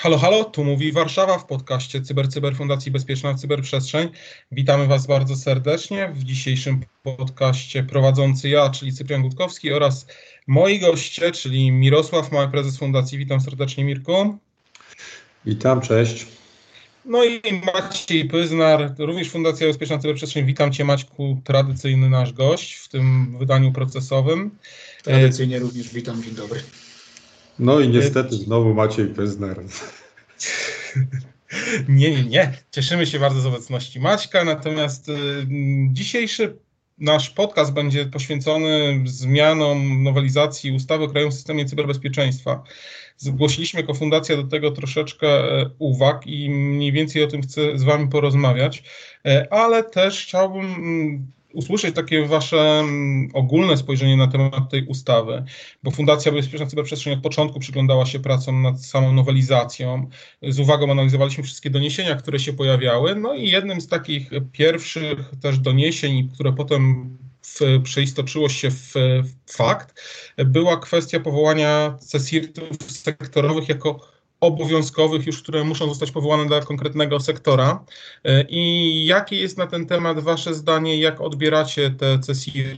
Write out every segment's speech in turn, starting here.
Halo, halo, tu mówi Warszawa w podcaście Cyber Cyber Fundacji Bezpieczna Cyberprzestrzeń. Witamy Was bardzo serdecznie w dzisiejszym podcaście prowadzący ja, czyli Cyprian Gutkowski oraz moi goście, czyli Mirosław Mały, prezes Fundacji. Witam serdecznie Mirku. Witam, cześć. No i Maciej Pyznar, również Fundacja Bezpieczna Cyberprzestrzeń. Witam Cię Maćku, tradycyjny nasz gość w tym wydaniu procesowym. Tradycyjnie również witam, dzień dobry. No i niestety znowu Maciej Pyzner. Nie, nie, nie. Cieszymy się bardzo z obecności Maćka, natomiast y, dzisiejszy nasz podcast będzie poświęcony zmianom nowelizacji ustawy o Krajowym Systemie Cyberbezpieczeństwa. Zgłosiliśmy jako fundacja do tego troszeczkę e, uwag i mniej więcej o tym chcę z Wami porozmawiać, e, ale też chciałbym mm, usłyszeć takie wasze mm, ogólne spojrzenie na temat tej ustawy, bo Fundacja Bezpieczna Cyberprzestrzeń od początku przyglądała się pracom nad samą nowelizacją. Z uwagą analizowaliśmy wszystkie doniesienia, które się pojawiały, no i jednym z takich pierwszych też doniesień, które potem w, przeistoczyło się w, w fakt, była kwestia powołania CSIRT-ów sektorowych jako obowiązkowych już, które muszą zostać powołane dla konkretnego sektora. E, I jakie jest na ten temat Wasze zdanie, jak odbieracie te CSIR?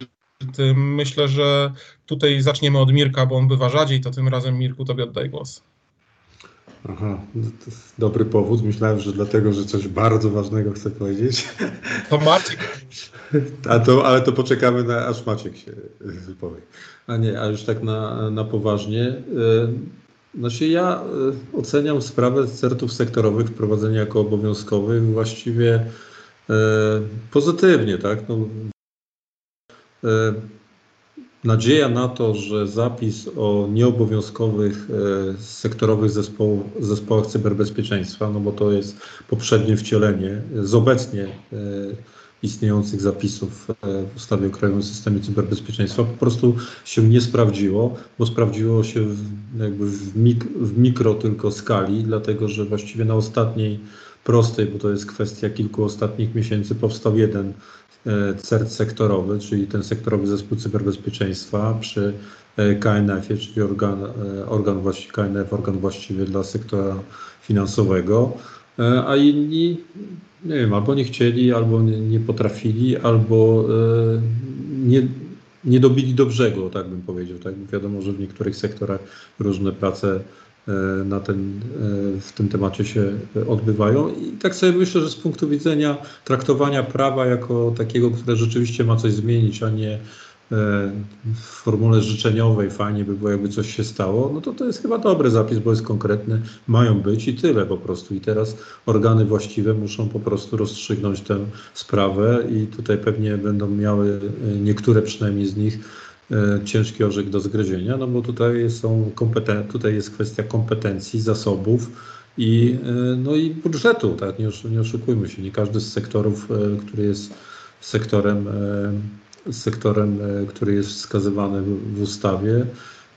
Myślę, że tutaj zaczniemy od Mirka, bo on bywa rzadziej, to tym razem Mirku Tobie oddaję głos. Aha, no dobry powód. Myślałem, że dlatego, że coś bardzo ważnego chcę powiedzieć. To Maciek. A to, ale to poczekamy, na, aż Maciek się wypowie. A nie, a już tak na, na poważnie. E, znaczy ja y, oceniam sprawę certów sektorowych wprowadzenia jako obowiązkowych właściwie y, pozytywnie, tak? No, y, nadzieja na to, że zapis o nieobowiązkowych sektorowych zespołów, zespołach cyberbezpieczeństwa, no bo to jest poprzednie wcielenie z obecnie istniejących zapisów e, w ustawie o Krajowym Systemie Cyberbezpieczeństwa po prostu się nie sprawdziło, bo sprawdziło się w, jakby w, mik w mikro tylko skali, dlatego że właściwie na ostatniej prostej, bo to jest kwestia kilku ostatnich miesięcy, powstał jeden e, CERT sektorowy, czyli ten sektorowy zespół cyberbezpieczeństwa przy e, KNF-ie, czyli organ, organ właściwy, KNF, organ właściwy dla sektora finansowego, a inni nie wiem, albo nie chcieli, albo nie, nie potrafili, albo e, nie, nie dobili do brzegu, tak bym powiedział. Tak? Wiadomo, że w niektórych sektorach różne prace e, na ten, e, w tym temacie się odbywają. I tak sobie myślę, że z punktu widzenia traktowania prawa jako takiego, które rzeczywiście ma coś zmienić, a nie w formule życzeniowej fajnie by było, jakby coś się stało, no to to jest chyba dobry zapis, bo jest konkretny, mają być i tyle po prostu. I teraz organy właściwe muszą po prostu rozstrzygnąć tę sprawę i tutaj pewnie będą miały e, niektóre przynajmniej z nich e, ciężki orzech do zgryzienia, no bo tutaj są kompeten- tutaj jest kwestia kompetencji, zasobów i, e, no i budżetu, tak, nie, nie oszukujmy się, nie każdy z sektorów, który jest sektorem sektorem, e, który jest wskazywany w ustawie,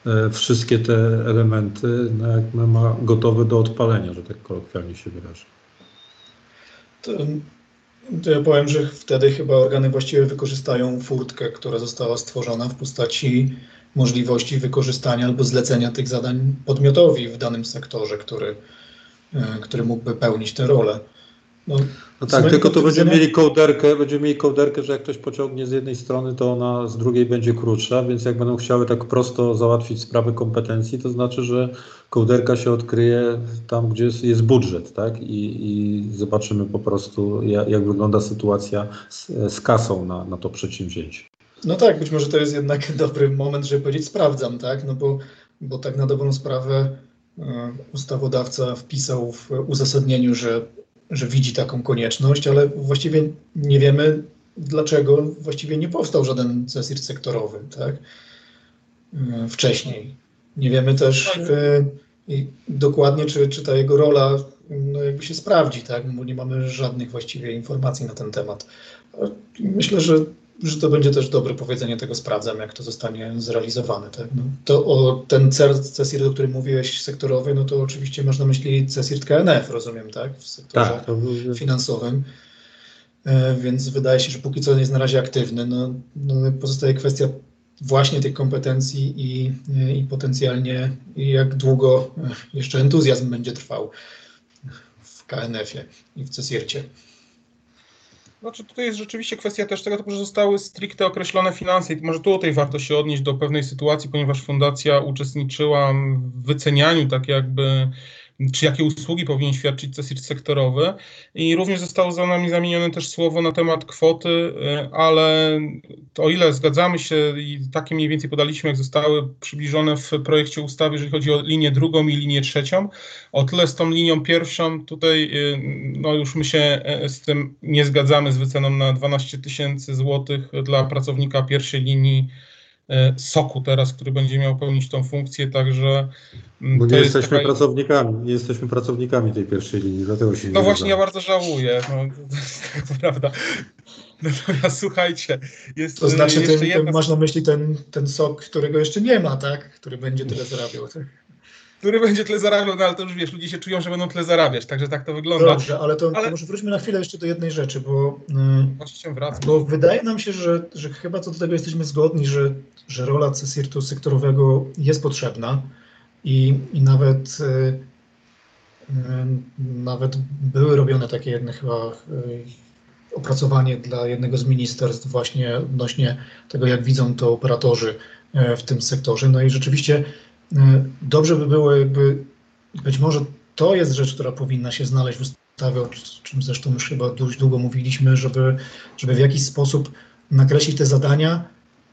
e, wszystkie te elementy no jak ma gotowe do odpalenia, że tak kolokwialnie się wyrażę. To, to ja powiem, że wtedy chyba organy właściwie wykorzystają furtkę, która została stworzona w postaci możliwości wykorzystania albo zlecenia tych zadań podmiotowi w danym sektorze, który, e, który mógłby pełnić tę rolę. No, no tak, tylko tu będziemy mieli kołderkę, będziemy mieli kołderkę, że jak ktoś pociągnie z jednej strony, to ona z drugiej będzie krótsza, więc jak będą chciały tak prosto załatwić sprawę kompetencji, to znaczy, że kołderka się odkryje tam, gdzie jest, jest budżet, tak? I, I, zobaczymy po prostu, jak, jak wygląda sytuacja z, z kasą na, na to przedsięwzięcie. No tak, być może to jest jednak dobry moment, żeby powiedzieć sprawdzam, tak? No bo, bo tak na dobrą sprawę e, ustawodawca wpisał w uzasadnieniu, że że widzi taką konieczność, ale właściwie nie wiemy, dlaczego właściwie nie powstał żaden CESIR sektorowy tak? E, wcześniej. Nie wiemy też y, dokładnie, czy, czy ta jego rola no, jakby się sprawdzi, tak? bo nie mamy żadnych właściwie informacji na ten temat. Myślę, że że to będzie też dobre powiedzenie tego sprawdzam, jak to zostanie zrealizowane. Tak? No, to o ten CESIR, o którym mówiłeś, sektorowy, no to oczywiście masz na myśli CESIR KNF, rozumiem, tak? W sektorze tak, finansowym. E, więc wydaje się, że póki co jest na razie aktywny. No, no pozostaje kwestia właśnie tych kompetencji i, i potencjalnie jak długo jeszcze entuzjazm będzie trwał w KNF-ie i w CESIRcie. Znaczy tutaj jest rzeczywiście kwestia też tego, że zostały stricte określone finanse i może tutaj warto się odnieść do pewnej sytuacji, ponieważ fundacja uczestniczyła w wycenianiu tak jakby czy jakie usługi powinien świadczyć CESIR sektorowy. I również zostało za nami zamienione też słowo na temat kwoty, y, ale o ile zgadzamy się i takie mniej więcej podaliśmy, jak zostały przybliżone w projekcie ustawy, jeżeli chodzi o linię drugą i linię trzecią, o tyle z tą linią pierwszą tutaj y, no już my się y, z tym nie zgadzamy z wyceną na 12 tysięcy złotych dla pracownika pierwszej linii E, soku teraz, który będzie miał pełnić tą funkcję, także... Mm, Bo nie jesteśmy taka... pracownikami, nie jesteśmy pracownikami tej pierwszej linii, dlatego się No właśnie, ja bardzo żałuję, no, to, prawda. Natomiast słuchajcie, jest To znaczy, jeszcze ten, jedna... masz na myśli ten, ten sok, którego jeszcze nie ma, tak? Który będzie tyle zarabiał, tak? Który będzie tyle zarabiał, no ale to już wiesz, ludzie się czują, że będą tyle zarabiać, także tak to wygląda. Dobrze, ale to, ale... to może wróćmy na chwilę jeszcze do jednej rzeczy, bo, yy, bo wydaje nam się, że, że chyba co do tego jesteśmy zgodni, że, że rola CSIRT-u sektorowego jest potrzebna i, i nawet, yy, yy, nawet były robione takie jedne chyba y, opracowanie dla jednego z ministerstw właśnie odnośnie tego, jak widzą to operatorzy y, w tym sektorze. No i rzeczywiście dobrze by było, jakby być może to jest rzecz, która powinna się znaleźć w ustawie, o czym zresztą już chyba dość długo mówiliśmy, żeby, żeby w jakiś sposób nakreślić te zadania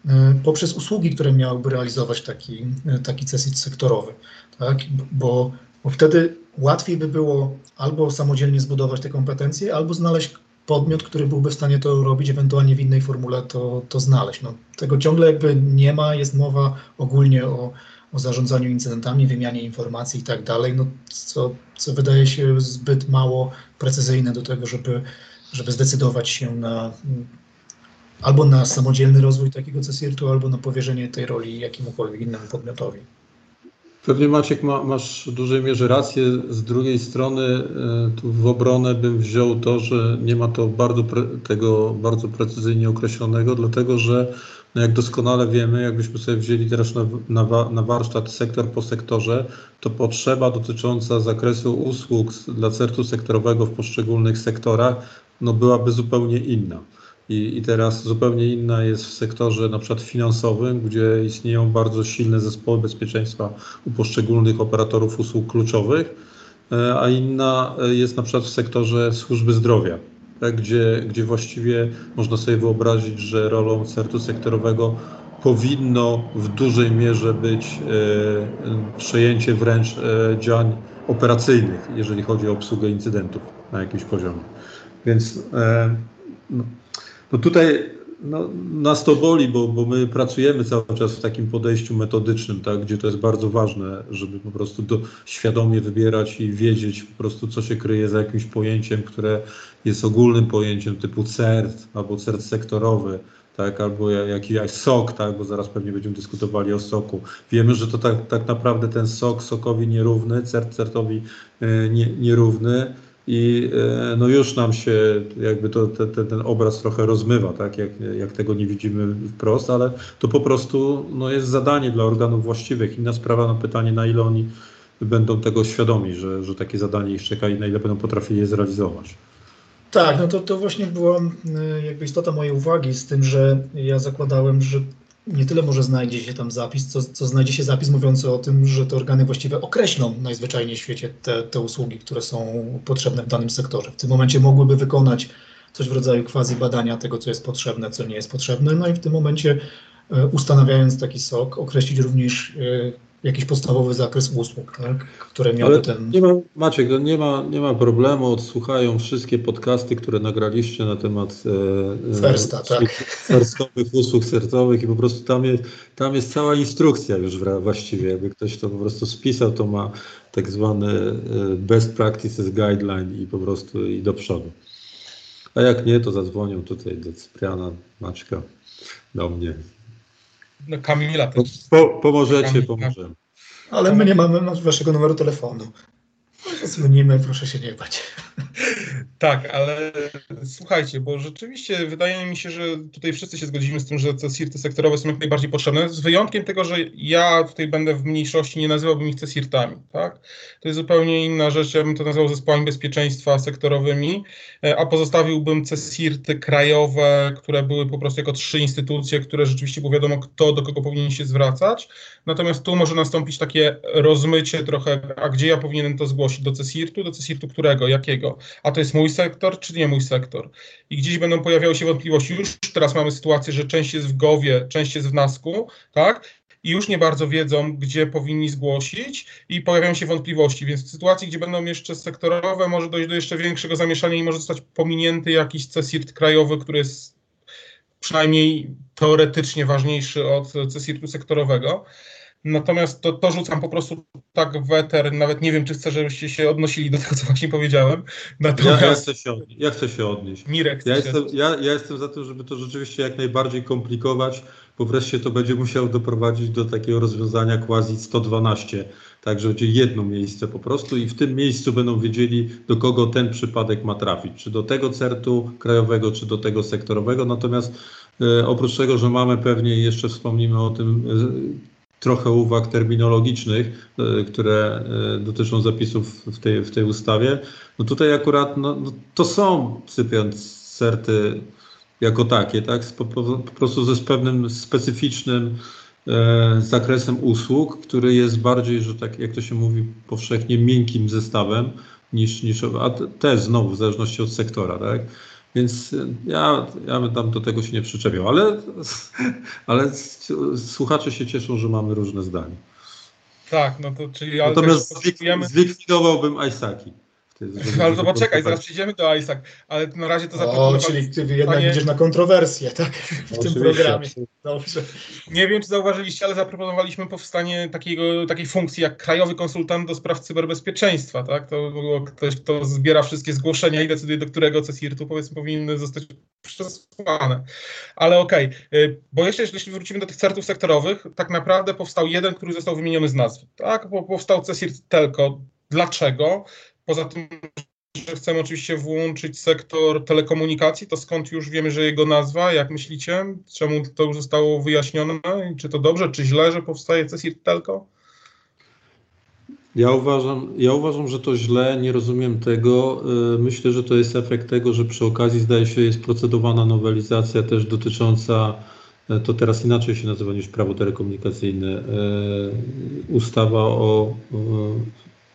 e, poprzez usługi, które miałyby realizować taki, e, taki CESIT sektorowy. Tak? Bo, bo wtedy łatwiej by było albo samodzielnie zbudować te kompetencje, albo znaleźć podmiot, który byłby w stanie to robić, ewentualnie w innej formule to, to znaleźć. No, tego ciągle jakby nie ma, jest mowa ogólnie o, o zarządzaniu incydentami, wymianie informacji i tak dalej, no, co, co wydaje się zbyt mało precyzyjne do tego, żeby, żeby zdecydować się na albo na samodzielny rozwój takiego CSIRT-u, albo na powierzenie tej roli jakiemukolwiek innemu podmiotowi. Pewnie Maciek ma, masz w dużej mierze rację. Z drugiej strony e, tu w obronę bym wziął to, że nie ma to bardzo pre, tego bardzo precyzyjnie określonego, dlatego że no jak doskonale wiemy, jakbyśmy sobie wzięli teraz na, na, na warsztat sektor po sektorze, to potrzeba dotycząca zakresu usług dla certu sektorowego w poszczególnych sektorach no byłaby zupełnie inna. I, I, teraz zupełnie inna jest w sektorze na przykład finansowym, gdzie istnieją bardzo silne zespoły bezpieczeństwa u poszczególnych operatorów usług kluczowych, e, a inna jest na przykład w sektorze służby zdrowia, gdzie, gdzie właściwie można sobie wyobrazić, że rolą CERT-u sektorowego powinno w dużej mierze być e, przejęcie wręcz e, działań operacyjnych, jeżeli chodzi o obsługę incydentów na jakimś poziomie. Więc e, no, no tutaj no, nas to boli, bo, bo my pracujemy cały czas w takim podejściu metodycznym, tak, gdzie to jest bardzo ważne, żeby po prostu do, świadomie wybierać i wiedzieć po prostu, co się kryje za jakimś pojęciem, które jest ogólnym pojęciem typu CERT albo CERT sektorowy, tak, albo jakiś SOK, tak, bo zaraz pewnie będziemy dyskutowali o SOKu. Wiemy, że to tak, tak naprawdę ten SOK SOKowi nierówny, CERT CERTowi e, nie, nierówny i e, no już nam się jakby to, te, te, ten obraz trochę rozmywa, tak, jak, jak tego nie widzimy wprost, ale to po prostu no, jest zadanie dla organów właściwych. Inna sprawa na pytanie, na ile oni będą tego świadomi, że, że takie zadanie ich czeka i na ile będą potrafili je zrealizować. Tak, no to, to właśnie była jakby istota mojej uwagi z tym, że ja zakładałem, że nie tyle może znajdzie się tam zapis, co, co znajdzie się zapis mówiący o tym, że te organy właściwe określą najzwyczajniej w świecie te, te usługi, które są potrzebne w danym sektorze. W tym momencie mogłyby wykonać coś w rodzaju quasi badania tego, co jest potrzebne, co nie jest potrzebne, no i w tym momencie e, ustanawiając taki SOK, określić również e, jakiś podstawowy zakres usług, tak, które miały Ale ten... Nie ma, Maciek, no nie ma, nie ma problemu, odsłuchają wszystkie podcasty, które nagraliście na temat e, e tak. ferstowych usług sercowych i po prostu tam jest, tam jest cała instrukcja już właściwie, jakby ktoś to po prostu spisał, to ma tak zwany e, best practices guideline i po prostu i do przodu. A jak nie, to zadzwonią tutaj do Cypriana, Maćka, do mnie. No Kamila też. Po, pomożecie, Kamila. pomożemy. Ale my nie mamy waszego numeru telefonu. Dzwonimy, proszę się nie bać. Tak, ale słuchajcie, bo rzeczywiście wydaje mi się, że tutaj wszyscy się zgodzimy z tym, że te CSIRTy sektorowe są jak najbardziej potrzebne, z wyjątkiem tego, że ja tutaj będę w mniejszości, nie nazywałbym ich CSIRTami, tak? To jest zupełnie inna rzecz, ja bym to nazwał zespołami bezpieczeństwa sektorowymi, e, a pozostawiłbym CSIRTy krajowe, które były po prostu jako trzy instytucje, które rzeczywiście było wiadomo, kto do kogo powinien się zwracać, natomiast tu może nastąpić takie rozmycie trochę, a gdzie ja powinienem to zgłosić? Do CSIRTu? Do CSIRTu którego? Jakiego? A to jest mój sektor, czy nie mój sektor? I gdzieś będą pojawiały się wątpliwości. Już teraz mamy sytuację, że część jest w GOWie, część jest w NASKu, tak? i już nie bardzo wiedzą, gdzie powinni zgłosić i pojawiają się wątpliwości. Więc w sytuacji, gdzie będą jeszcze sektorowe, może dojść do jeszcze większego zamieszania i może zostać pominięty jakiś CSIRT krajowy, który jest przynajmniej teoretycznie ważniejszy od CSIRT-u sektorowego. Natomiast to, to rzucam po prostu tak w eter, nawet nie wiem, czy chcę, żebyście się odnosili do tego, co właśnie powiedziałem. Natomiast... Ja, ja, chcę, się odnieść. ja chcę się odnieść. Mirek ja jestem, ja, ja jestem za tym, żeby to rzeczywiście jak najbardziej komplikować, bo wreszcie to będzie musiało doprowadzić do takiego rozwiązania quasi 112, tak, że będzie jedno miejsce po prostu i w tym miejscu będą wiedzieli, do kogo ten przypadek ma trafić, czy do tego certu krajowego, czy do tego sektorowego, natomiast e, oprócz tego, że mamy pewnie, jeszcze wspomnimy o tym, e, trochę uwag terminologicznych, e, które e, dotyczą zapisów w tej, w tej ustawie. No tutaj akurat no, no to są Cyprian certy jako takie, tak? Po, po, po prostu ze pewnym specyficznym e, zakresem usług, który jest bardziej, że tak jak to się mówi powszechnie, miękkim zestawem niż, niż a też znowu w zależności od sektora, tak? Więc ja, ja bym tam do tego się nie przyczepiał, ale, ale słuchacze się cieszą, że mamy różne zdania. Tak, no to czyli... Natomiast zlikwidowałbym Isaki. Ale to poczekaj, zaraz przejdziemy do Isaac, ale na razie to zaproponowałem. O, czyli ty jednak panie... idziesz na kontrowersję, tak? W tym programie. Dobrze. Nie wiem, czy zauważyliście, ale zaproponowaliśmy powstanie takiego, takiej funkcji jak krajowy konsultant do spraw cyberbezpieczeństwa, tak? To było ktoś, kto zbiera wszystkie zgłoszenia i decyduje, do którego CSIRT-u powiedzmy powinny zostać przesłane. Ale okej, okay. bo jeszcze jeśli wrócimy do tych certów sektorowych, tak naprawdę powstał jeden, który został wymieniony z nazwy, tak? Bo powstał CSIRT Telco. Dlaczego? Poza tym, że chcemy oczywiście włączyć sektor telekomunikacji, to skąd już wiemy, że jego nazwa, jak myślicie? Czemu to już zostało wyjaśnione? Czy to dobrze, czy źle, że powstaje CSIRT Telco? Ja uważam, ja uważam, że to źle, nie rozumiem tego. Y, myślę, że to jest efekt tego, że przy okazji zdaje się jest procedowana nowelizacja też dotycząca, y, to teraz inaczej się nazywa niż prawo telekomunikacyjne, y, ustawa o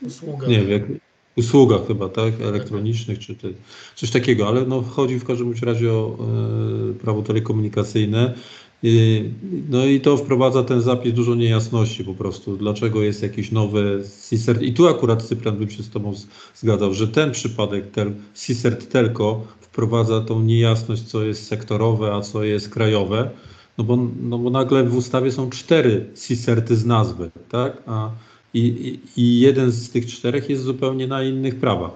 usługach. Nie wiem, usługach chyba, tak, elektronicznych czy te, coś takiego, ale no chodzi w każdym razie o e, prawo telekomunikacyjne. I, no i to wprowadza ten zapis dużo niejasności po prostu, dlaczego jest jakiś nowy CISERT. I tu akurat Cyprian bym się z Tobą zgadzał, że ten przypadek tel, CISERT Telco wprowadza tą niejasność, co jest sektorowe, a co jest krajowe. No bo, no bo nagle w ustawie są cztery CISERTy z nazwy, tak? A i, i jeden z tych czterech jest zupełnie na innych prawach.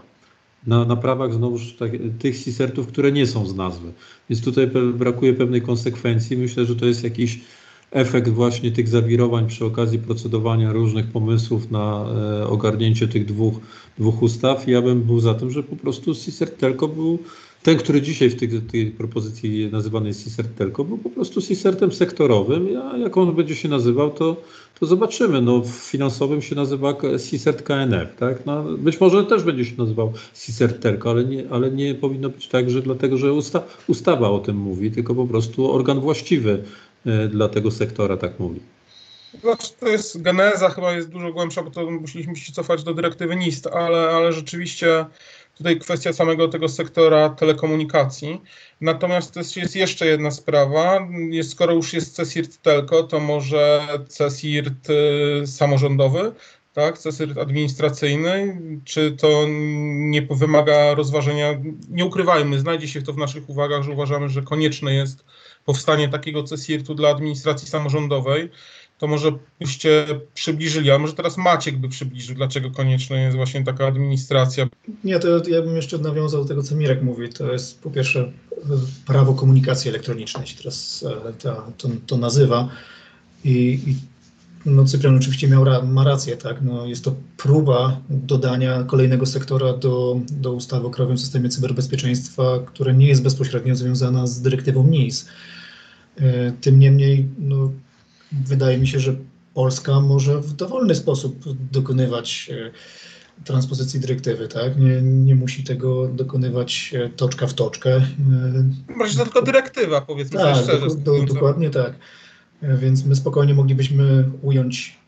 Na, na prawach znowuż tak, tych CISERTów, które nie są z nazwy. Więc tutaj brakuje pewnej konsekwencji. Myślę, że to jest jakiś efekt właśnie tych zawirowań przy okazji procedowania różnych pomysłów na e, ogarnięcie tych dwóch, dwóch ustaw. Ja bym był za tym, że po prostu CISERT tylko był ten, który dzisiaj w tej, tej propozycji nazywany jest CISERT Telco, był po prostu CISERTem sektorowym, a jak on będzie się nazywał, to, to zobaczymy. No, w finansowym się nazywa CISERT KNF, tak? No, być może też będzie się nazywał CISERT Telco, ale nie, ale nie powinno być tak, że dlatego, że usta, ustawa o tym mówi, tylko po prostu organ właściwy y, dla tego sektora tak mówi. Znaczy, to jest geneza, chyba jest dużo głębsza, bo to musieliśmy się cofać do dyrektywy NIST, ale, ale rzeczywiście tutaj kwestia samego tego sektora telekomunikacji. Natomiast jest, jest jeszcze jedna sprawa. Jest, skoro już jest CSIRT Telco, to może CSIRT y, samorządowy, tak, CSIRT administracyjny, czy to nie wymaga rozważenia? Nie ukrywajmy, znajdzie się to w naszych uwagach, że uważamy, że konieczne jest powstanie takiego CSIRT-u dla administracji samorządowej to może byście przybliżyli, a może teraz Maciek by przybliżył, dlaczego konieczna jest właśnie taka administracja. Nie, to ja bym jeszcze nawiązał do tego, co Mirek mówi. To jest po pierwsze prawo komunikacji elektronicznej, się teraz e, ta, to, to nazywa. I, I, no Cyprian oczywiście miał, ma rację, tak, no jest to próba dodania kolejnego sektora do, do ustawy o krajowym systemie cyberbezpieczeństwa, która nie jest bezpośrednio związana z dyrektywą NIS. E, tym niemniej, no, wydaje mi się, że Polska może w dowolny sposób dokonywać e, transpozycji dyrektywy, tak? Nie, nie musi tego dokonywać e, toczka w toczkę. Może to tylko dyrektywa, powiedzmy tak, szczerze. Do, do, dokładnie tak. Więc my spokojnie moglibyśmy ująć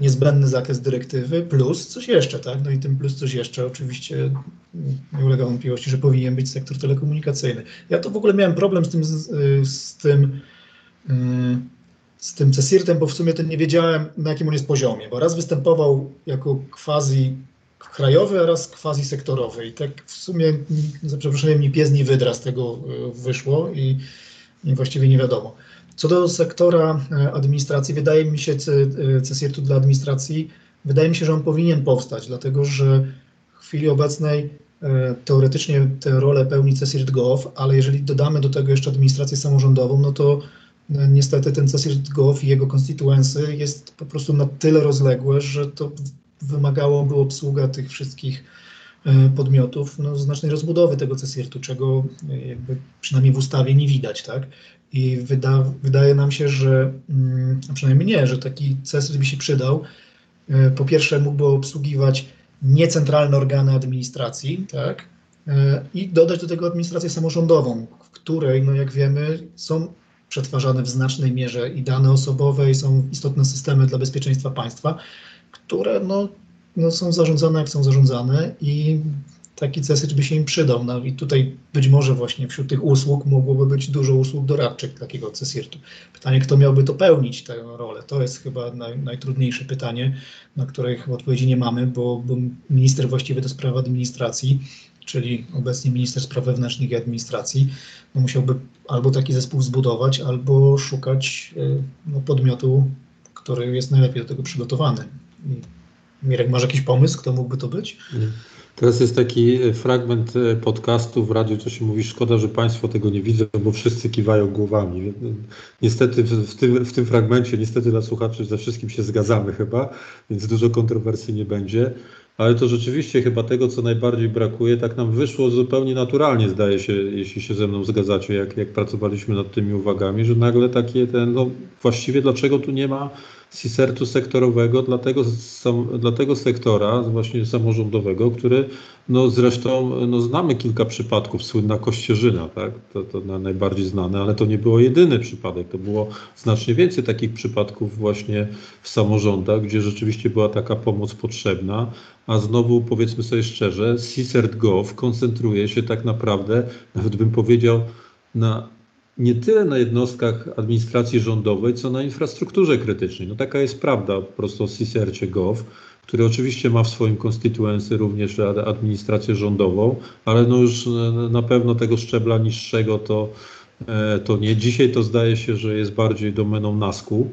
niezbędny zakres dyrektywy plus coś jeszcze, tak? No i tym plus coś jeszcze oczywiście nie ulega wątpliwości, że powinien być sektor telekomunikacyjny. Ja to w ogóle miałem problem z tym, z, z tym z tym CESIRT-em, bo w sumie to nie wiedziałem, na jakim on jest poziomie, bo raz występował jako quasi krajowy, a raz quasi sektorowy i tak w sumie, za przeproszeniem, ni pies, ni wydra z tego e, wyszło i, właściwie nie wiadomo. Co do sektora e, administracji, wydaje mi się, e, CESIRT-u dla administracji, wydaje mi się, że on powinien powstać, dlatego że w chwili obecnej teoretycznie tę rolę pełni CESIRT.gov, ale jeżeli dodamy do tego jeszcze administrację samorządową, no to niestety ten CESIRT.gov i jego konstytuensy jest po prostu na tyle rozległe, że to wymagałoby obsługa tych wszystkich e, podmiotów no, znacznej rozbudowy tego CESIRT-u, czego e, jakby przynajmniej w ustawie nie widać, tak? I wyda, wydaje nam się, że, mm, przynajmniej nie, że taki CESIRT by się przydał. E, po pierwsze mógłby obsługiwać niecentralne organy administracji, tak? I dodać do tego administrację samorządową, w której, no jak wiemy, są przetwarzane w znacznej mierze i dane osobowe, i są istotne systemy dla bezpieczeństwa państwa, które no, no są zarządzane jak są zarządzane i taki CESID by się im przydał. No i tutaj być może właśnie wśród tych usług mogłoby być dużo usług doradczych takiego CESIRT-u. Pytanie, kto miałby to pełnić, tę rolę? To jest chyba naj, najtrudniejsze pytanie, na które odpowiedzi nie mamy, bo, bo minister właściwy do spraw administracji czyli obecnie minister spraw wewnętrznych i administracji, no musiałby albo taki zespół zbudować, albo szukać y, no, podmiotu, który jest najlepiej do tego przygotowany. Mirek, masz jakiś pomysł, kto mógłby to być? Teraz jest taki e, fragment e, podcastu w radiu, co się mówi, szkoda, że Państwo tego nie widzą, bo wszyscy kiwają głowami. E, niestety w tym, w tym fragmencie, niestety dla słuchaczy ze wszystkim się zgadzamy chyba, więc dużo kontrowersji nie będzie ale to rzeczywiście chyba tego, co najbardziej brakuje, tak nam wyszło zupełnie naturalnie, zdaje się, jeśli się ze mną zgadzacie, jak, jak pracowaliśmy nad tymi uwagami, że nagle takie ten, no właściwie dlaczego tu nie ma CISERT-u sektorowego dla tego, sam, dla tego sektora właśnie samorządowego, który no zresztą no znamy kilka przypadków, słynna Kościerzyna, tak? to, to najbardziej znane, ale to nie było jedyny przypadek, to było znacznie więcej takich przypadków właśnie w samorządach, gdzie rzeczywiście była taka pomoc potrzebna, a znowu powiedzmy sobie szczerze, CISERT.gov koncentruje się tak naprawdę, nawet bym powiedział, na nie tyle na jednostkach administracji rządowej, co na infrastrukturze krytycznej. No taka jest prawda po prostu o CSRC Gov, który oczywiście ma w swoim konstytuency również administrację rządową, ale no już na pewno tego szczebla niższego to, e, to nie. Dzisiaj to zdaje się, że jest bardziej domeną NASKU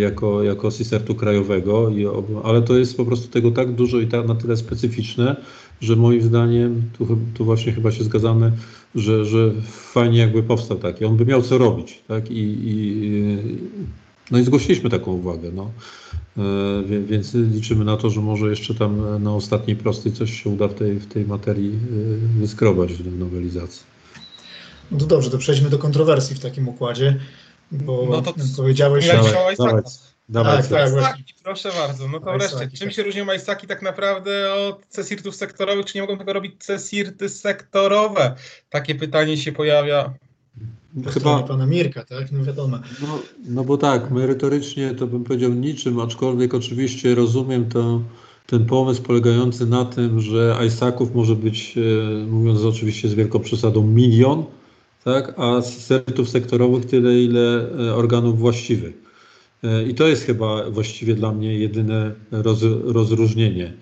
jako, jako CISERT-u krajowego, ale to jest po prostu tego tak dużo i tak na tyle specyficzne, że moim zdaniem, tu, tu właśnie chyba się zgadzamy, że, że fajnie jakby powstał taki. On by miał co robić, tak? I, i no i zgłosiliśmy taką uwagę, no. E, więc liczymy na to, że może jeszcze tam na ostatniej prostej coś się uda w tej, w tej materii e, wyskrobać w nowelizacji. No to dobrze, to przejdźmy do kontrowersji w takim układzie, bo no to powiedziałeś... Dawaj, dawaj. Dawaj, tak, tak, Majsaki, proszę bardzo. No to wreszcie, czym tak. się różnią Majsaki tak naprawdę od CESIRTów sektorowych? Czy nie mogą tego robić CESIRTy sektorowe? Takie pytanie się pojawia. Chyba pana Mirka, tak? No wiadomo. No, no bo tak, merytorycznie to bym powiedział niczym, aczkolwiek oczywiście rozumiem to, ten pomysł polegający na tym, że ISAC-ów może być, e, mówiąc oczywiście z wielką przesadą, milion, tak? a CERTów sektorowych tyle, ile e, organów właściwych. E, I to jest chyba właściwie dla mnie jedyne roz, rozróżnienie.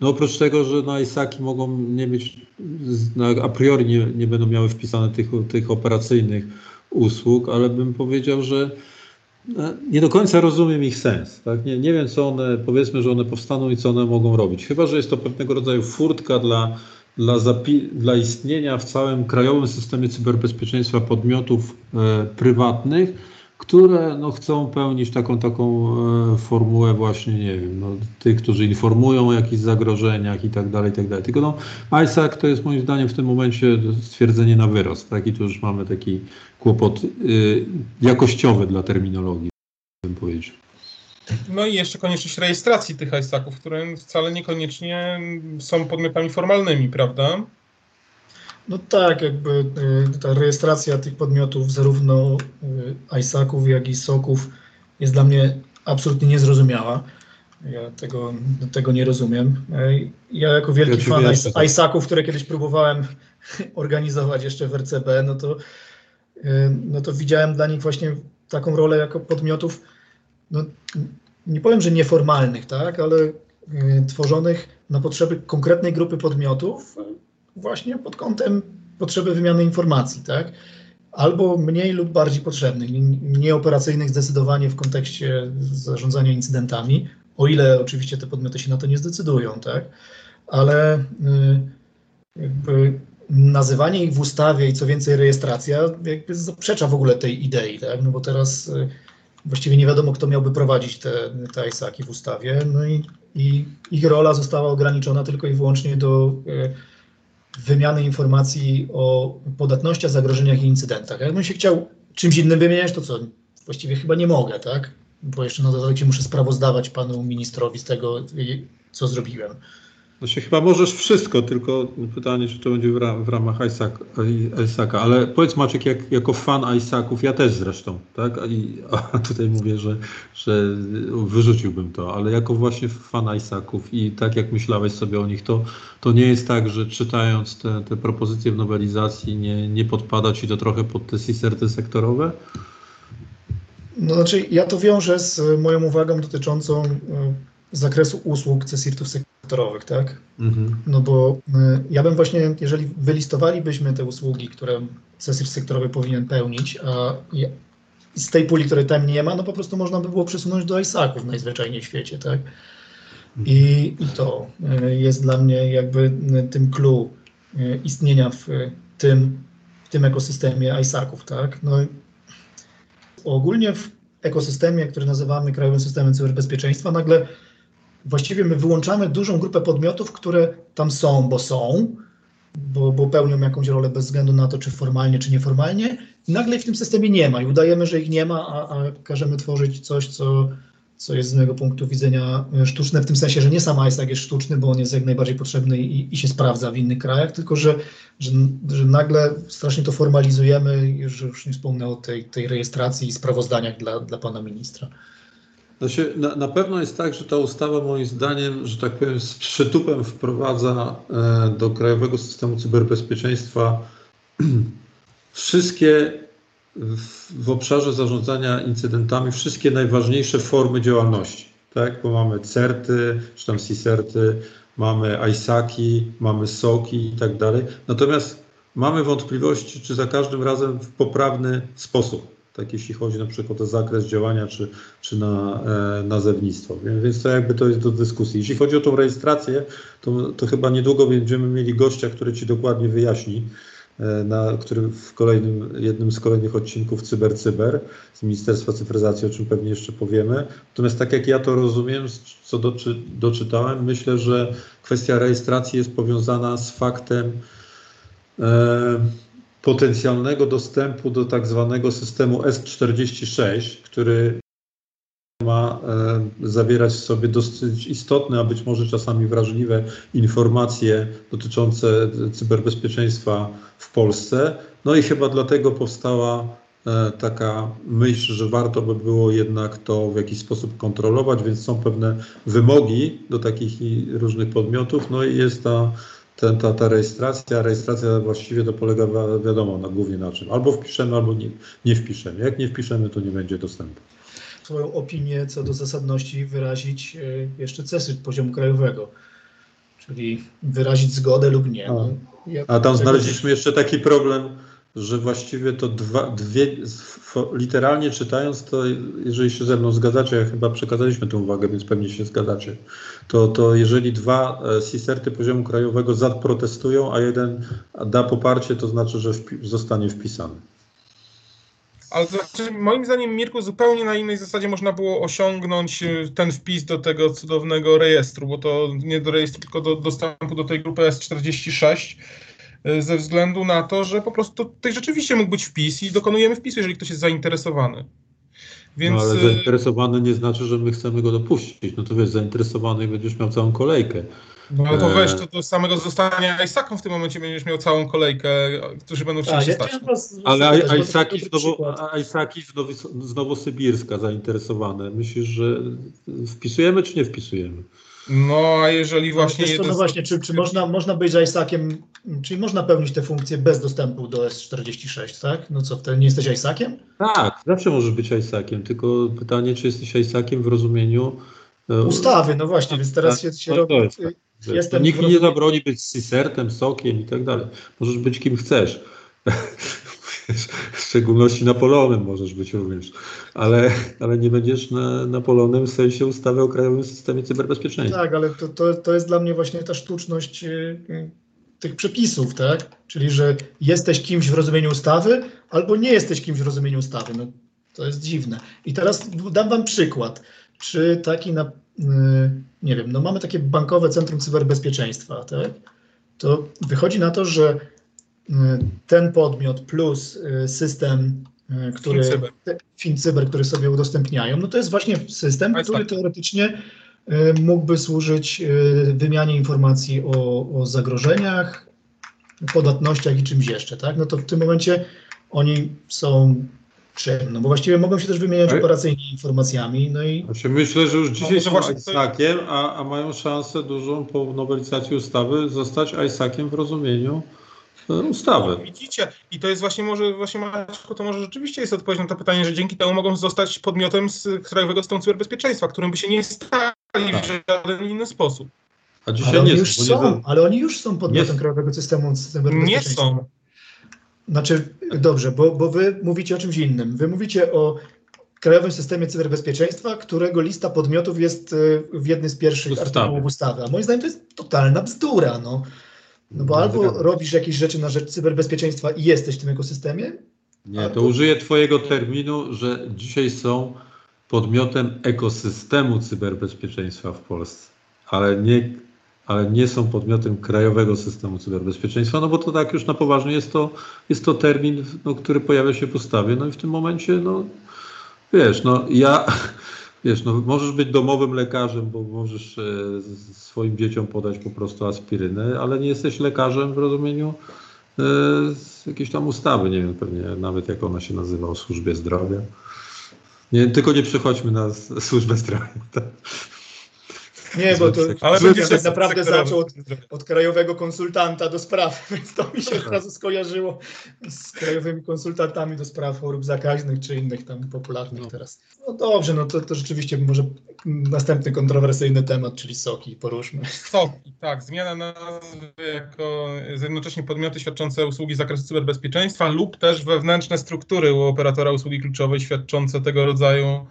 No oprócz tego, że na ISAKI mogą nie mieć, a priori nie, nie będą miały wpisane tych, tych operacyjnych usług, ale bym powiedział, że e, nie do końca rozumiem ich sens. Tak? Nie, nie wiem, co one, powiedzmy, że one powstaną i co one mogą robić. Chyba, że jest to pewnego rodzaju furtka dla, dla, dla istnienia w całym krajowym systemie cyberbezpieczeństwa podmiotów e, prywatnych, które no, chcą pełnić taką, taką e, formułę właśnie, nie wiem, no, tych, którzy informują o jakichś zagrożeniach i tak dalej, i tak dalej. Tylko no, ISAC to jest moim zdaniem w tym momencie stwierdzenie na wyrost, tak? I tu już mamy taki kłopot y, jakościowy dla terminologii, bym powiedział. No i jeszcze konieczność rejestracji tych ISAC-ów, które wcale niekoniecznie są podmiotami formalnymi, prawda? No tak, jakby y, ta rejestracja tych podmiotów, zarówno y, ISAC-ów, jak i SOK-ów jest dla mnie absolutnie niezrozumiała. Ja tego, tego nie rozumiem. Y, ja jako wielki ja fan. ISAC-ów, które kiedyś próbowałem organizować jeszcze w RCB, no to, no to widziałem dla nich właśnie taką rolę jako podmiotów, no, nie powiem, że nieformalnych, tak, ale tworzonych na potrzeby konkretnej grupy podmiotów, właśnie pod kątem potrzeby wymiany informacji, tak? Albo mniej lub bardziej potrzebnych, nieoperacyjnych zdecydowanie w kontekście zarządzania incydentami, o ile oczywiście te podmioty się na to nie zdecydują, tak? Ale y, jakby nazywanie ich w ustawie i co więcej rejestracja jakby zaprzecza w ogóle tej idei, tak? No bo teraz właściwie nie wiadomo, kto miałby prowadzić te, te ISAki w ustawie, no i, i ich rola została ograniczona tylko i wyłącznie do y, wymiany informacji o podatnościach, zagrożeniach i incydentach. Jakbym się chciał czymś innym wymieniać, to co? Właściwie chyba nie mogę, tak? Bo jeszcze na dodatek muszę sprawozdawać panu ministrowi z tego, co zrobiłem. Się chyba możesz wszystko, tylko pytanie, czy to będzie w, ram, w ramach Isaaca. Ale powiedz Maciek, jak, jako fan Isaaców, ja też zresztą, tak? I, a tutaj mówię, że, że wyrzuciłbym to, ale jako właśnie fan Isaaców i tak jak myślałeś sobie o nich, to, to nie jest tak, że czytając te, te propozycje w nowelizacji nie, nie podpada ci to trochę pod te CISERTy sektorowe? No znaczy, ja to wiążę z moją uwagą dotyczącą y, zakresu usług CSIRT-ów sektorowych, tak? Mhm. No bo y, ja bym właśnie, jeżeli wylistowalibyśmy te usługi, które CSIRT sektorowy powinien pełnić, a z tej puli, której tam nie ma, no po prostu można by było przesunąć do ISAC-ów najzwyczajniej w świecie, tak? I, I to y, jest dla mnie jakby tym clue istnienia w tym, w tym ekosystemie ISAC-ów, tak? No, ogólnie w ekosystemie, który nazywamy Krajowym Systemem Cyberbezpieczeństwa, nagle właściwie my wyłączamy dużą grupę podmiotów, które tam są, bo są, bo, bo pełnią jakąś rolę bez względu na to, czy formalnie, czy nieformalnie. Nagle w tym systemie nie ma i udajemy, że ich nie ma, a, a każemy tworzyć coś, co, co jest z mojego punktu widzenia sztuczne, w tym sensie, że nie sam ISAC jest sztuczny, bo on jest jak najbardziej potrzebny i, i się sprawdza w innych krajach, tylko że, że, że nagle strasznie to formalizujemy, już, już nie wspomnę o tej, tej rejestracji i sprawozdaniach dla, dla pana ministra. Znaczy, na, na pewno jest tak, że ta ustawa moim zdaniem, że tak powiem, z przytupem wprowadza e, do Krajowego Systemu Cyberbezpieczeństwa wszystkie w, w, obszarze zarządzania incydentami, wszystkie najważniejsze formy działalności. Tak? Bo mamy CERTy, czy tam CISERTy, mamy ISAKI, mamy SOKI i tak dalej. Natomiast mamy wątpliwości, czy za każdym razem w poprawny sposób tak jeśli chodzi na przykład o zakres działania czy, czy na e, nazewnictwo. Więc to jakby to jest do dyskusji. Jeśli chodzi o tą rejestrację, to, to chyba niedługo będziemy mieli gościa, który Ci dokładnie wyjaśni, e, na którym w kolejnym, jednym z kolejnych odcinków Cyber Cyber z Ministerstwa Cyfryzacji, o czym pewnie jeszcze powiemy. Natomiast tak jak ja to rozumiem, co doczy, doczytałem, myślę, że kwestia rejestracji jest powiązana z faktem, e, potencjalnego dostępu do tak zwanego systemu S46, który ma e, zawierać w sobie dosyć istotne, a być może czasami wrażliwe informacje dotyczące cyberbezpieczeństwa w Polsce. No i chyba dlatego powstała e, taka myśl, że warto by było jednak to w jakiś sposób kontrolować, więc są pewne wymogi do takich różnych podmiotów. No i jest ta ten, ta, ta rejestracja, rejestracja właściwie to polega wiadomo na głównie na czym. Albo wpiszemy, albo nie, nie wpiszemy. Jak nie wpiszemy, to nie będzie dostępu. Swoją opinię co do zasadności wyrazić e, jeszcze CESY poziomu krajowego, czyli wyrazić zgodę lub nie. No, ja A tam znaleźliśmy jeszcze taki problem, że właściwie to dwa, dwie, literalnie czytając, to jeżeli się ze mną zgadzacie, ja chyba przekazaliśmy tę uwagę, więc pewnie się zgadzacie, to, to jeżeli dwa e, CISERTy poziomu krajowego zaprotestują, a jeden da poparcie, to znaczy, że wpi zostanie wpisany. Ale to znaczy, moim zdaniem, Mirku, zupełnie na innej zasadzie można było osiągnąć y, ten wpis do tego cudownego rejestru, bo to nie do rejestru, tylko do dostępu do tej grupy S46 y, ze względu na to, że po prostu tutaj rzeczywiście mógł być wpis i dokonujemy wpisu, jeżeli ktoś jest zainteresowany. Więc... No ale zainteresowany nie znaczy, że my chcemy go dopuścić. No to wiesz, zainteresowany i będziesz miał całą kolejkę. No ale to weź, to do samego zostania Isaacą w tym momencie będziesz miał całą kolejkę, którzy będą chcieli się stać. Ale Isaki z, Nowo, z Nowosybirska zainteresowane. Myślisz, że wpisujemy czy nie wpisujemy? No, a jeżeli właśnie... No, no właśnie, czy, czy można, można być Isaaciem, czyli można pełnić te funkcje bez dostępu do S46, tak? No co, wtedy nie jesteś Isaaciem? Tak, zawsze możesz być Isaaciem, tylko pytanie, czy jesteś Isaaciem w rozumieniu... E, Ustawy, no właśnie, więc teraz się, się no, robi... Jest, tak. Jestem Nikt mi nie zabroni być cisertem, sokiem i tak dalej. Możesz być kim chcesz. W szczególności Napoleonem możesz być również, ale, ale nie będziesz na, Napoleonem w sensie ustawy o Krajowym Systemie Cyberbezpieczeństwa. Tak, ale to, to, to jest dla mnie właśnie ta sztuczność y, tych przepisów, tak? Czyli, że jesteś kimś w rozumieniu ustawy, albo nie jesteś kimś w rozumieniu ustawy. No, to jest dziwne. I teraz dam wam przykład. Przy taki na, y, nie wiem, no mamy takie bankowe centrum cyberbezpieczeństwa, tak? To wychodzi na to, że ten podmiot plus y, system, y, który FinCyber. FinCyber, który sobie udostępniają, no to jest właśnie system, który teoretycznie y, mógłby służyć wymianie informacji o, o zagrożeniach, podatnościach i czymś jeszcze, tak? No to w tym momencie oni są czym? No bo właściwie mogą się też wymieniać operacyjnie informacjami, no i... Znaczy myślę, że już dzisiaj no, są ISAC-iem, a, a mają szansę dużą po nowelizacji ustawy zostać ISAC-iem w rozumieniu ustawy. No, widzicie, i to jest właśnie może, właśnie Maćku, to może rzeczywiście jest odpowiedź na to pytanie, że dzięki temu mogą zostać podmiotem z Krajowego Systemu Cyberbezpieczeństwa, którym by się nie stali tak. w żaden inny sposób. A dzisiaj ale nie już są, nie... ale oni już są podmiotem nie. Krajowego Systemu Cyberbezpieczeństwa. Nie są. Znaczy, dobrze, bo, bo wy mówicie o czymś innym. Wy mówicie o Krajowym Systemie Cyberbezpieczeństwa, którego lista podmiotów jest y, w jednym z pierwszych ustawy. artykułów ustawy. A moim zdaniem to jest totalna bzdura. No. No bo albo robisz jakieś rzeczy na rzecz cyberbezpieczeństwa i jesteś w tym ekosystemie. Nie, albo... to użyję Twojego terminu, że dzisiaj są podmiotem ekosystemu cyberbezpieczeństwa w Polsce, ale nie, ale nie są podmiotem krajowego systemu cyberbezpieczeństwa, no bo to tak już na poważnie jest to, jest to termin, no, który pojawia się w ustawie, no i w tym momencie, no wiesz, no ja Wiesz, no, możesz być domowym lekarzem, bo możesz e, swoim dzieciom podać po prostu aspirynę, ale nie jesteś lekarzem w rozumieniu e, jakiejś tam ustawy, nie wiem pewnie nawet jak ona się nazywa, o służbie zdrowia. Nie, tylko nie przychodźmy na służbę zdrowia. Tak? Nie, bo to ale będzie tak naprawdę zaczął od, od, krajowego konsultanta do spraw, więc to mi się od razu skojarzyło z krajowymi konsultantami do spraw chorób zakaźnych czy innych tam popularnych no. teraz. No dobrze, no to, to rzeczywiście może następny kontrowersyjny temat, czyli soki, poruszmy. Soki, tak, zmiana nazwy jako jednocześnie podmioty świadczące usługi z zakresu cyberbezpieczeństwa lub też wewnętrzne struktury u operatora usługi kluczowej świadczące tego rodzaju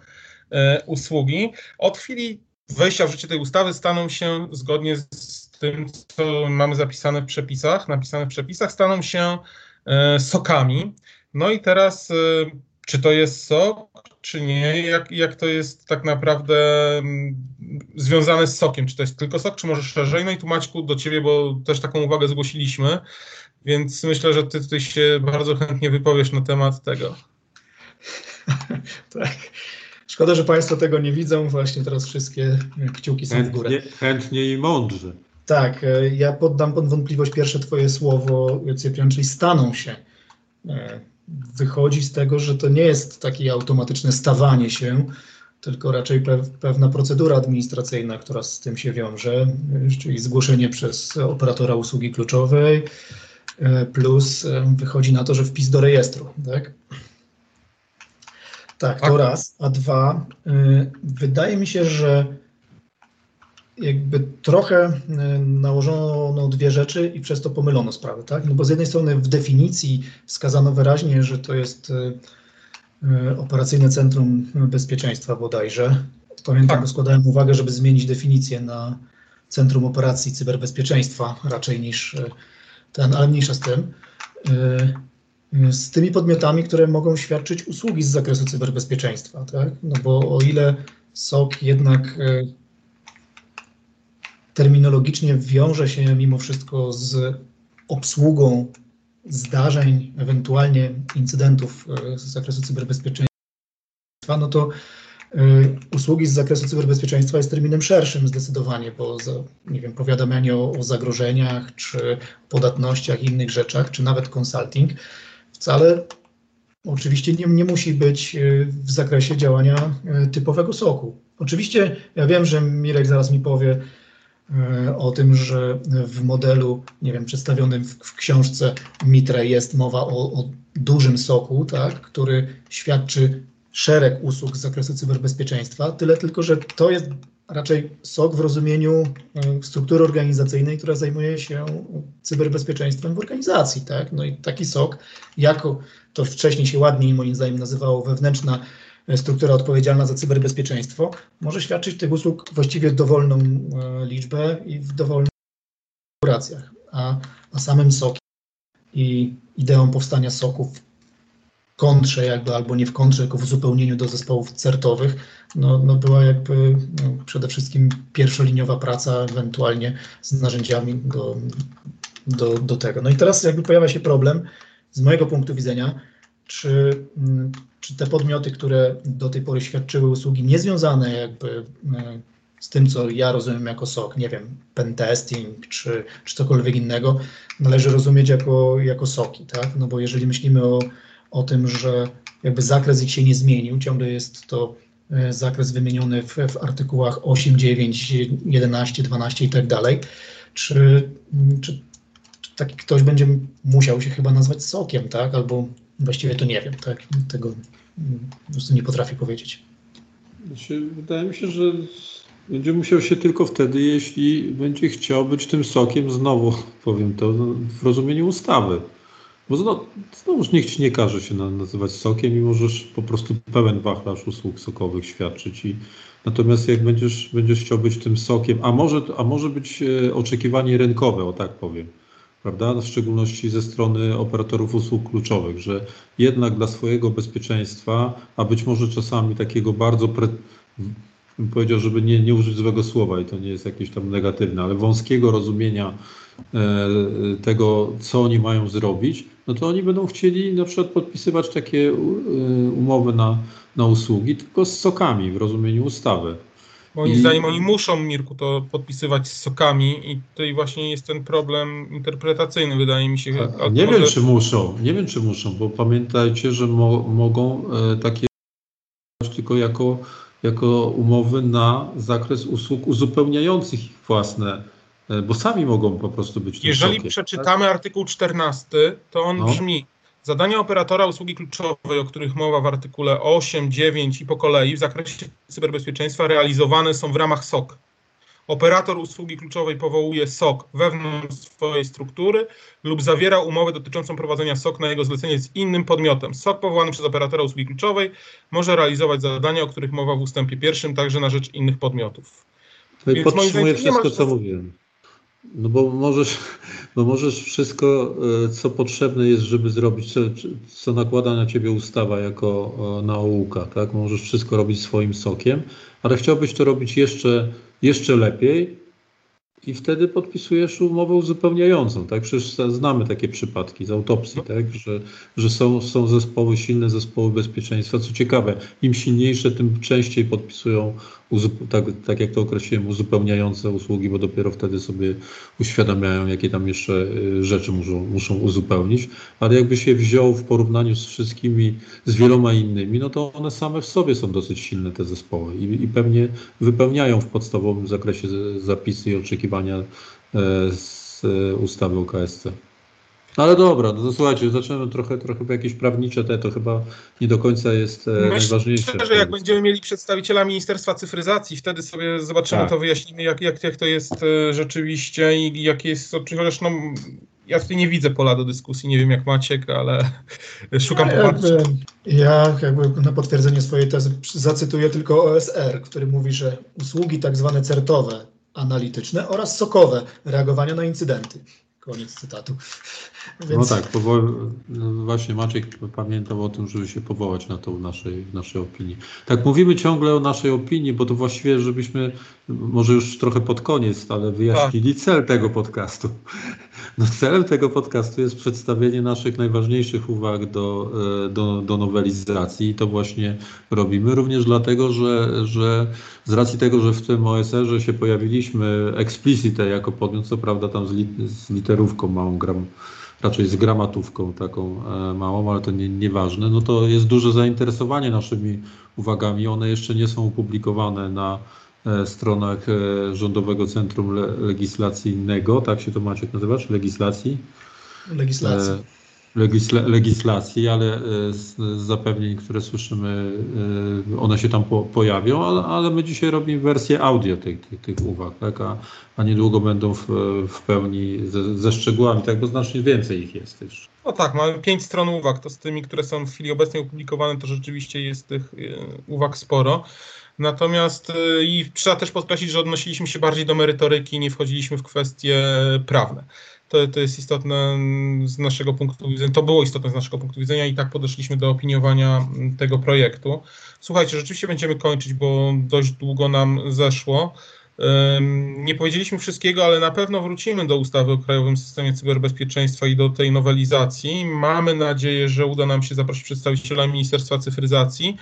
e, usługi. Od chwili wejścia w życie tej ustawy staną się zgodnie z tym, co mamy zapisane w przepisach, napisane w przepisach, staną się e, sokami. No i teraz, e, czy to jest sok, czy nie? Jak, jak to jest tak naprawdę mm, związane z sokiem? Czy to jest tylko sok, czy może szerzej? No i tu Maćku do Ciebie, bo też taką uwagę zgłosiliśmy, więc myślę, że Ty tutaj się bardzo chętnie wypowiesz na temat tego. tak. Szkoda, że Państwo tego nie widzą. Właśnie teraz wszystkie kciuki są chętnie, w górę. Chętnie i mądrze. Tak, e, ja poddam pod wątpliwość pierwsze Twoje słowo, Cyprian, czyli staną się. E, wychodzi z tego, że to nie jest takie automatyczne stawanie się, tylko raczej pewna procedura administracyjna, która z tym się wiąże, czyli zgłoszenie przez operatora usługi kluczowej, e, plus wychodzi na to, że wpis do rejestru. Tak? Tak, to raz. A dwa, y, wydaje mi się, że jakby trochę y, nałożono dwie rzeczy i przez to pomylono sprawę, tak? No bo z jednej strony w definicji wskazano wyraźnie, że to jest y, operacyjne centrum bezpieczeństwa bodajże. Pamiętam, tak. składałem uwagę, żeby zmienić definicję na Centrum Operacji Cyberbezpieczeństwa raczej niż ten, ale mniejsza z tym. Z tymi podmiotami, które mogą świadczyć usługi z zakresu cyberbezpieczeństwa. Tak? No bo o ile SOK jednak e, terminologicznie wiąże się mimo wszystko z obsługą zdarzeń, ewentualnie incydentów e, z zakresu cyberbezpieczeństwa, no to y, usługi z zakresu cyberbezpieczeństwa jest terminem szerszym zdecydowanie, bo nie wiem, powiadamianie o, o zagrożeniach, czy podatnościach i innych rzeczach, czy nawet consulting wcale oczywiście nie, nie musi być y, w zakresie działania y, typowego soku. Oczywiście ja wiem, że Mirek zaraz mi powie, o tym, że w modelu, nie wiem, przedstawionym w, w książce Mitre jest mowa o, o, dużym soku, tak, który świadczy szereg usług z zakresu cyberbezpieczeństwa, tyle tylko, że to jest raczej SOK w rozumieniu e, struktury organizacyjnej, która zajmuje się cyberbezpieczeństwem w organizacji. Tak? No i taki SOK, jako to wcześniej się ładniej moim zdaniem nazywało wewnętrzna e, struktura odpowiedzialna za cyberbezpieczeństwo, może świadczyć tych usług właściwie dowolną e, liczbę i w dowolnych konfiguracjach. A, a samym SOK i ideą powstania SOKów kontrze jakby, albo nie w kontrze, tylko w uzupełnieniu do zespołów certowych, no, no była jakby no, przede wszystkim pierwszoliniowa praca, ewentualnie z narzędziami do, do, do tego. No i teraz jakby pojawia się problem z mojego punktu widzenia, czy, mm, czy te podmioty, które do tej pory świadczyły usługi niezwiązane jakby mm, z tym, co ja rozumiem jako SOC, nie wiem, pentesting czy, czy cokolwiek innego, należy rozumieć jako, jako SOKi, tak? No bo jeżeli myślimy o o tym, że jakby zakres ich się nie zmienił, ciągle jest to e, zakres wymieniony w, w artykułach 8, 9, 11, 12 i tak dalej. Czy, czy, czy taki ktoś będzie musiał się chyba nazwać sokiem, tak? Albo właściwie to nie wiem, tak? Tego po prostu nie potrafię powiedzieć. Znaczy, wydaje mi się, że będzie musiał się tylko wtedy, jeśli będzie chciał być tym sokiem, znowu powiem to, no, w rozumieniu ustawy. Bo znowu, znowuż nikt ci nie każe się nazywać sokiem i możesz po prostu pełen wachlarz usług sokowych świadczyć. I, natomiast jak będziesz, będziesz chciał być tym sokiem, a może, a może być e, oczekiwanie rynkowe, o tak powiem, prawda? W szczególności ze strony operatorów usług kluczowych, że jednak dla swojego bezpieczeństwa, a być może czasami takiego bardzo pre, bym powiedział, żeby nie, nie użyć złego słowa i to nie jest jakieś tam negatywne, ale wąskiego rozumienia e, tego, co oni mają zrobić, no to oni będą chcieli na przykład podpisywać takie e, umowy na, na usługi, tylko z sokami w rozumieniu ustawy. Moim I... zdaniem oni muszą, Mirku, to podpisywać z sokami i tutaj właśnie jest ten problem interpretacyjny, wydaje mi się. A, nie wiem, czy muszą, nie wiem, czy muszą, bo pamiętajcie, że mo mogą e, takie tylko jako jako umowy na zakres usług uzupełniających ich własne, e, bo sami mogą po prostu być. Jeżeli przeczytamy tak? artykuł 14, to on no. brzmi: Zadania operatora usługi kluczowej, o których mowa w artykule 8, 9 i po kolei w zakresie cyberbezpieczeństwa realizowane są w ramach SOK. Operator usługi kluczowej powołuje SOK wewnątrz swojej struktury lub zawiera umowę dotyczącą prowadzenia SOK na jego zlecenie z innym podmiotem. SOK powołany przez operatora usługi kluczowej może realizować zadania, o których mowa w ustępie pierwszym, także na rzecz innych podmiotów. To i podtrzymuję wszystko, co mówiłem. No bo możesz, bo możesz wszystko, e, co potrzebne jest, żeby zrobić, co, co nakłada na ciebie ustawa jako nauka, tak? Możesz wszystko robić swoim sokiem, ale chciałbyś to robić jeszcze jeszcze lepiej i wtedy podpisujesz umowę uzupełniającą. Tak? Przecież znamy takie przypadki z autopsji, tak? że, że są, są zespoły, silne zespoły bezpieczeństwa. Co ciekawe, im silniejsze, tym częściej podpisują tak, tak jak to określiłem, uzupełniające usługi, bo dopiero wtedy sobie uświadamiają, jakie tam jeszcze y, rzeczy muszą, muszą uzupełnić. Ale jakby się wziął w porównaniu z wszystkimi, z wieloma innymi, no to one same w sobie są dosyć silne, te zespoły i, i pewnie wypełniają w podstawowym zakresie zapisy i oczekiwania e, z e, ustawy o KSC. No ale dobra, no to słuchajcie, zaczynamy trochę, trochę jakieś prawnicze te, to chyba nie do końca jest e, Myślę, najważniejsze. Myślę, że jak będziemy mieli przedstawiciela Ministerstwa Cyfryzacji, wtedy sobie zobaczymy, tak. to wyjaśnimy, jak, jak, jak to jest e, rzeczywiście i jakie jest, chociaż no, ja tutaj nie widzę pola do dyskusji, nie wiem jak Maciek, ale szukam ja, jakby, ja jakby na potwierdzenie swojej tezy zacytuję tylko OSR, który mówi, że usługi tak zwane certowe, analityczne oraz sokowe reagowania na incydenty Koniec cytatu. Więc... No tak, powo- no właśnie Maciek pamiętał o tym, żeby się powołać na to w naszej, naszej opinii. Tak, mówimy ciągle o naszej opinii, bo to właściwie, żebyśmy może już trochę pod koniec, ale wyjaśnili tak. cel tego podcastu. No, celem tego podcastu jest przedstawienie naszych najważniejszych uwag do, e, do, do nowelizacji i to właśnie robimy. Również dlatego, że, że z racji tego, że w tym OSR-ze się pojawiliśmy explicite jako podmiot, co prawda tam z, li, z literówką małą gram, raczej z gramatówką taką e, małą, ale to nie, nieważne, no to jest duże zainteresowanie naszymi uwagami. One jeszcze nie są opublikowane na E, stronach e, Rządowego Centrum Legislacyjnego, tak się to Maciek nazywa, czy legislacji? Legislacji. E, legisla, legislacji, ale z, z, zapewnień, które słyszymy, one się tam po, pojawią, ale, ale, my dzisiaj robimy wersję audio tych, tych, tych uwag, tak? a, a niedługo będą w, w pełni ze, ze, szczegółami, tak? bo znacznie więcej ich jest też. No tak, mamy pięć stron uwag, to z tymi, które są w chwili obecnej opublikowane, to rzeczywiście jest tych uwag sporo. Natomiast i trzeba też podkreślić, że odnosiliśmy się bardziej do merytoryki, nie wchodziliśmy w kwestie prawne. To, to jest istotne z naszego punktu widzenia, to było istotne z naszego punktu widzenia i tak podeszliśmy do opiniowania tego projektu. Słuchajcie, rzeczywiście będziemy kończyć, bo dość długo nam zeszło. Nie powiedzieliśmy wszystkiego, ale na pewno wrócimy do ustawy o Krajowym Systemie Cyberbezpieczeństwa i do tej nowelizacji. Mamy nadzieję, że uda nam się zaprosić przedstawiciela Ministerstwa Cyfryzacji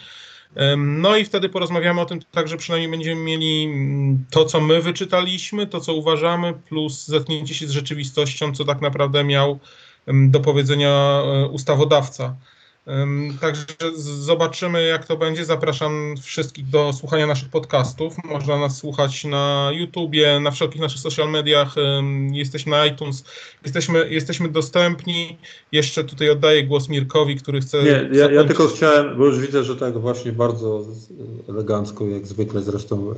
no i wtedy porozmawiamy o tym tak, że przynajmniej będziemy mieli mm, to, co my wyczytaliśmy, to, co uważamy, plus zetknięcie się z rzeczywistością, co tak naprawdę miał do powiedzenia e, ustawodawca. Także zobaczymy, jak to będzie. Zapraszam wszystkich do słuchania naszych podcastów. Można nas słuchać na YouTubie, na wszelkich naszych social mediach. Jesteśmy na iTunes, jesteśmy, jesteśmy dostępni. Jeszcze tutaj oddaję głos Mirkowi, który chce. Nie, ja, ja tylko chciałem, bo już widzę, że tak właśnie bardzo elegancko, jak zwykle zresztą e,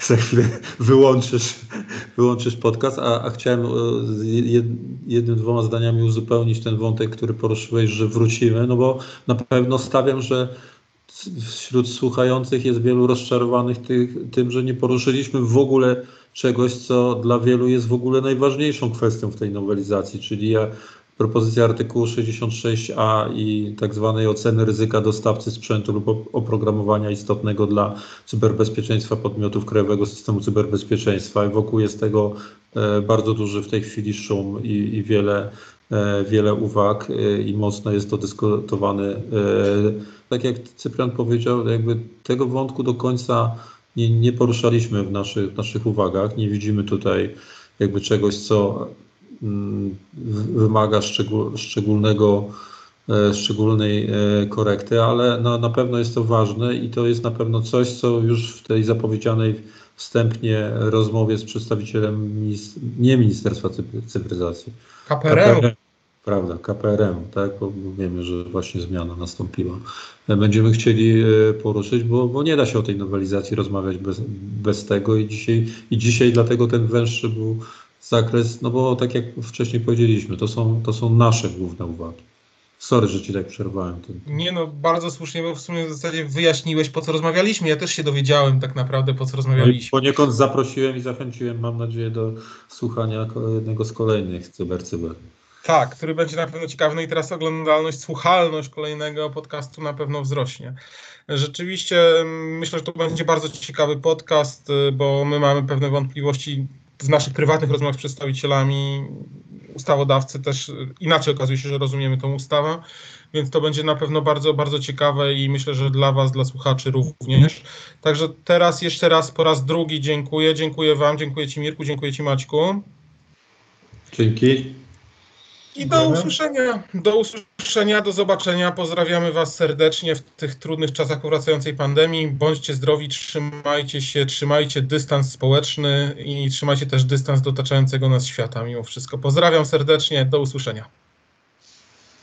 za chwilę wyłączysz, wyłączysz podcast, a, a chciałem e, jednym, dwoma zdaniami uzupełnić ten wątek, który poruszyłeś, że wrócimy, no bo bo na pewno stawiam, że wśród słuchających jest wielu rozczarowanych tych, tym, że nie poruszyliśmy w ogóle czegoś, co dla wielu jest w ogóle najważniejszą kwestią w tej nowelizacji, czyli ja, propozycja artykułu 66a i tak zwanej oceny ryzyka dostawcy sprzętu lub oprogramowania istotnego dla cyberbezpieczeństwa podmiotów Krajowego Systemu Cyberbezpieczeństwa. I wokół jest tego e, bardzo duży w tej chwili szum i, i wiele wiele uwag e, i mocno jest to dyskutowane. E, tak jak Cyprian powiedział, jakby tego wątku do końca nie, nie poruszaliśmy w naszych, naszych uwagach. Nie widzimy tutaj jakby czegoś, co mm, wymaga szczegól, szczególnego, szczególnej korekty, ale na pewno jest to ważne i to jest na pewno coś, co już w tej zapowiedzianej wstępnie rozmowie z przedstawicielem nie Ministerstwa Cyfryzacji, KPRM. Prawda, KPRM, tak, bo wiemy, że właśnie zmiana nastąpiła. Będziemy chcieli e, poruszyć, bo, bo nie da się o tej nowelizacji rozmawiać bez, bez tego i dzisiaj, i dzisiaj dlatego ten węższy był zakres, no bo tak jak wcześniej powiedzieliśmy, to są, to są nasze główne uwagi. Sorry, że ci tak przerwałem. Ten... Nie no, bardzo słusznie, bo w sumie w zasadzie wyjaśniłeś, po co rozmawialiśmy. Ja też się dowiedziałem tak naprawdę, po co rozmawialiśmy. No poniekąd zaprosiłem i zachęciłem, mam nadzieję, do słuchania jednego z kolejnych Cyber Cyber. Tak, który będzie na pewno ciekawy. No i teraz oglądalność, słuchalność kolejnego podcastu na pewno wzrośnie. Rzeczywiście mm, myślę, że to będzie bardzo ciekawy podcast, y, bo my mamy pewne wątpliwości w naszych prywatnych rozmowach z przedstawicielami ustawodawcy też inaczej okazuje się, że rozumiemy tą ustawę, więc to będzie na pewno bardzo, bardzo ciekawe i myślę, że dla Was, dla słuchaczy również. Także teraz jeszcze raz po raz drugi dziękuję. Dziękuję Wam, dziękuję Ci Mirku, dziękuję Ci Maćku. Dzięki. I do usłyszenia, do usłyszenia, do zobaczenia. Pozdrawiamy Was serdecznie w tych trudnych czasach powracającej pandemii. Bądźcie zdrowi, trzymajcie się, trzymajcie dystans społeczny i trzymajcie też dystans do otaczającego nas świata mimo wszystko. Pozdrawiam serdecznie, do usłyszenia.